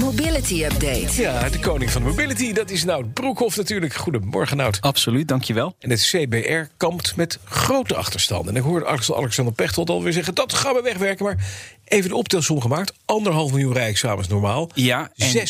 Mobility Update. Ja, de koning van de mobility, dat is Nout Broekhoff natuurlijk. Goedemorgen, Nout. Absoluut, dankjewel. En het CBR kampt met grote achterstanden. En ik hoorde Alexander Pechtold alweer zeggen... dat gaan we wegwerken, maar even de optelsom gemaakt. Anderhalf miljoen rijexamens normaal. Ja, en-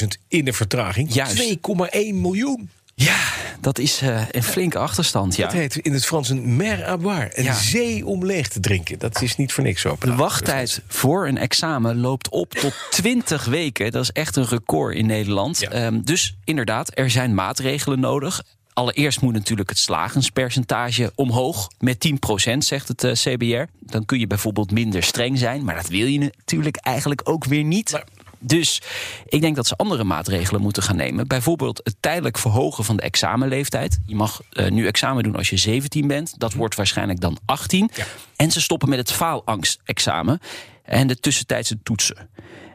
600.000 in de vertraging. Juist. 2,1 miljoen. Ja, dat is eh, een flinke achterstand. Ja. Dat heet in het Frans een mer à boire. Een Ja. zee om leeg te drinken. Dat is niet voor niks zo. De wachttijd voor een examen loopt op tot 20 weken. Dat is echt een record in Nederland. Ja. Ehm, dus inderdaad, er zijn maatregelen nodig. Allereerst moet natuurlijk het slagenspercentage omhoog met 10%, zegt het eh, CBR. Dan kun je bijvoorbeeld minder streng zijn, maar dat wil je natuurlijk eigenlijk ook weer niet. Dus ik denk dat ze andere maatregelen moeten gaan nemen. Bijvoorbeeld het tijdelijk verhogen van de examenleeftijd. Je mag eh, nu examen doen als je 17 bent. Dat wordt waarschijnlijk dan 18. Ja. En ze stoppen met het faalangstexamen en de tussentijdse toetsen.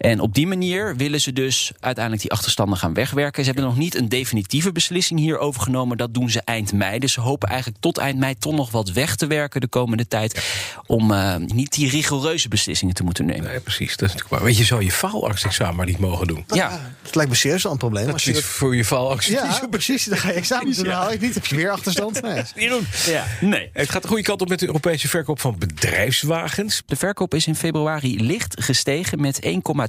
En op die manier willen ze dus uiteindelijk die achterstanden gaan wegwerken. Ze hebben nog niet een definitieve beslissing hierover genomen. Dat doen ze eind mei. Dus ze hopen eigenlijk tot eind mei toch nog wat weg te werken de komende tijd. Om eh, niet die rigoureuze beslissingen te moeten nemen. Nee, precies. Dat is natuurlijk. Weet je, zou je faalangstexamen maar niet mogen doen. Ja, Het lijkt me serieus wel een probleem. Dat Als je is voor je faalangst. ja, precies. Dan ga je examen doen, dan haal het niet. Heb je weer achterstand? Nee. Niet doen. ja. nee. Het gaat de goede kant op met de Europese verkoop van bedrijfswagens. De verkoop is in februari licht gestegen met 1,2 procent.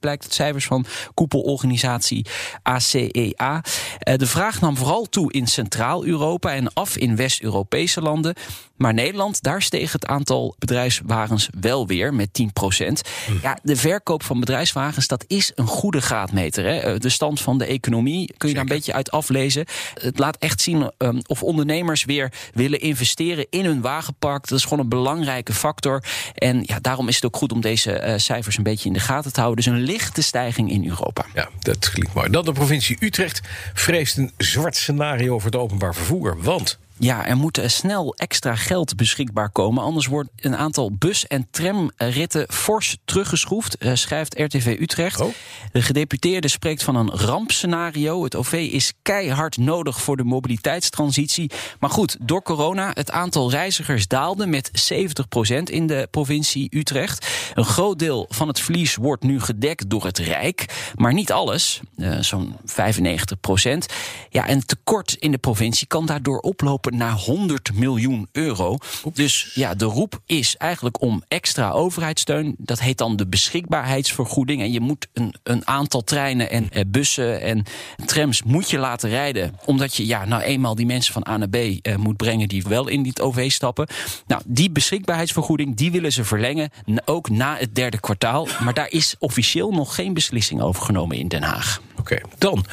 Blijkt uit cijfers van koepelorganisatie ACEA. Eh, De vraag nam vooral toe in Centraal-Europa en af in West-Europese landen. Maar Nederland, daar steeg het aantal bedrijfswagens wel weer met 10 procent. Ja, de verkoop van bedrijfswagens, dat is een goede graadmeter. Hè? Eh, De stand van de economie kun je daar een beetje uit aflezen. Het laat echt zien ehm, of ondernemers weer willen investeren in hun wagenpark. Dat is gewoon een belangrijke factor. En ja, daarom is het ook goed om deze eh, cijfers een beetje in de gaten te houden. Dus een lichte stijging in Europa. Ja, dat klinkt mooi. Dan de provincie Utrecht vreest een zwart scenario voor het openbaar vervoer. Want Ja, er moet eh, snel extra geld beschikbaar komen. Anders wordt een aantal bus- en tramritten fors teruggeschroefd, eh, schrijft RTV Utrecht. Oh. De gedeputeerde spreekt van een rampscenario. Het OV is keihard nodig voor de mobiliteitstransitie. Maar goed, door corona, het aantal reizigers daalde met 70% in de provincie Utrecht. Een groot deel van het verlies wordt nu gedekt door het Rijk. Maar niet alles, eh, zo'n 95%. Ja, en het tekort in de provincie kan daardoor oplopen naar 100 miljoen euro. Dus ja, de roep is eigenlijk om extra overheidssteun. Dat heet dan de beschikbaarheidsvergoeding. En je moet een, een aantal treinen en eh, bussen en trams moet je laten rijden. Omdat je ja, nou eenmaal die mensen van A naar B eh, moet brengen die wel in dit OV stappen. Nou, die beschikbaarheidsvergoeding die willen ze verlengen. Ook na het derde kwartaal. Maar daar is officieel nog geen beslissing over genomen in Den Haag. Oké, dan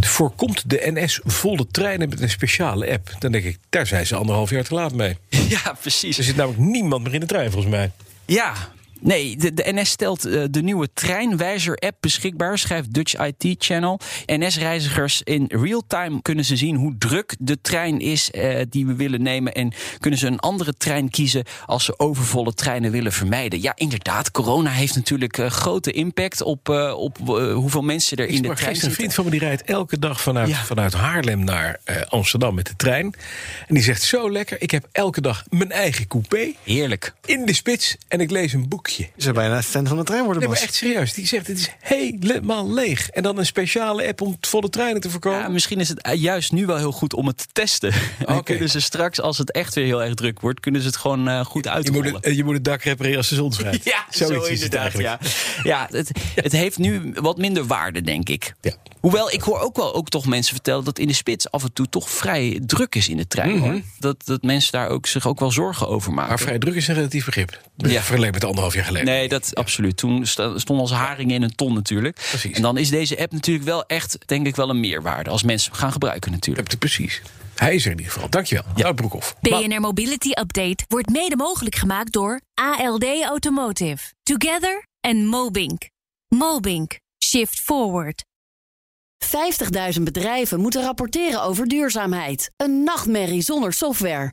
voorkomt de NS volle treinen met een speciale app. Dan denk ik, daar zijn ze anderhalf jaar te laat mee. Ja, precies. Er zit namelijk niemand meer in de trein, volgens mij. Ja. Nee, de, de NS stelt eh, de nieuwe treinwijzer-app beschikbaar, schrijft Dutch IT Channel. NS-reizigers in real-time kunnen ze zien hoe druk de trein is eh, die we willen nemen. En kunnen ze een andere trein kiezen als ze overvolle treinen willen vermijden. Ja, inderdaad, corona heeft natuurlijk eh, grote impact op, op hoeveel mensen er Ik in de trein gisteren een zitten. vriend van me die rijdt elke dag vanuit, Ja. vanuit Haarlem naar Amsterdam met de trein. En die zegt zo lekker, ik heb elke dag mijn eigen coupé Heerlijk. in de spits en ik lees een boekje. Je zou bijna fan van de trein worden, Nee, maar echt serieus. Die zegt, het is helemaal leeg. En dan een speciale app om volle treinen te voorkomen. Ja, misschien is het eh, juist nu wel heel goed om het te testen. Oké. kunnen ze straks, als het echt weer heel erg druk wordt, kunnen ze het gewoon eh, goed je, uitrollen. moet het, eh, je moet het dak repareren als de zon schijnt. Ja, Zoiets zo is het eigenlijk. Ja, ja het, het heeft nu wat minder waarde, denk ik. Ja. Hoewel, ik hoor ook wel ook toch mensen vertellen dat in de spits af en toe toch vrij druk is in de trein. hoor. Dat, dat mensen daar ook, zich ook wel zorgen over maken. Mhm. Maar vrij druk is een relatief begrip. Ja. Vergeleken met anderhalf jaar geleden. Nee, dat absoluut. Toen stonden als haringen in een ton natuurlijk. Precies. En dan is deze app natuurlijk wel echt, denk ik, wel een meerwaarde. Als mensen hem gaan gebruiken natuurlijk. Precies. Hij is er in ieder geval. Dankjewel. Ja. Broekhoff. BNR Mobility Update wordt mede mogelijk gemaakt door ALD Automotive. Together and Mobink. Mobink. Shift forward. 50.000 bedrijven moeten rapporteren over duurzaamheid. Een nachtmerrie zonder software.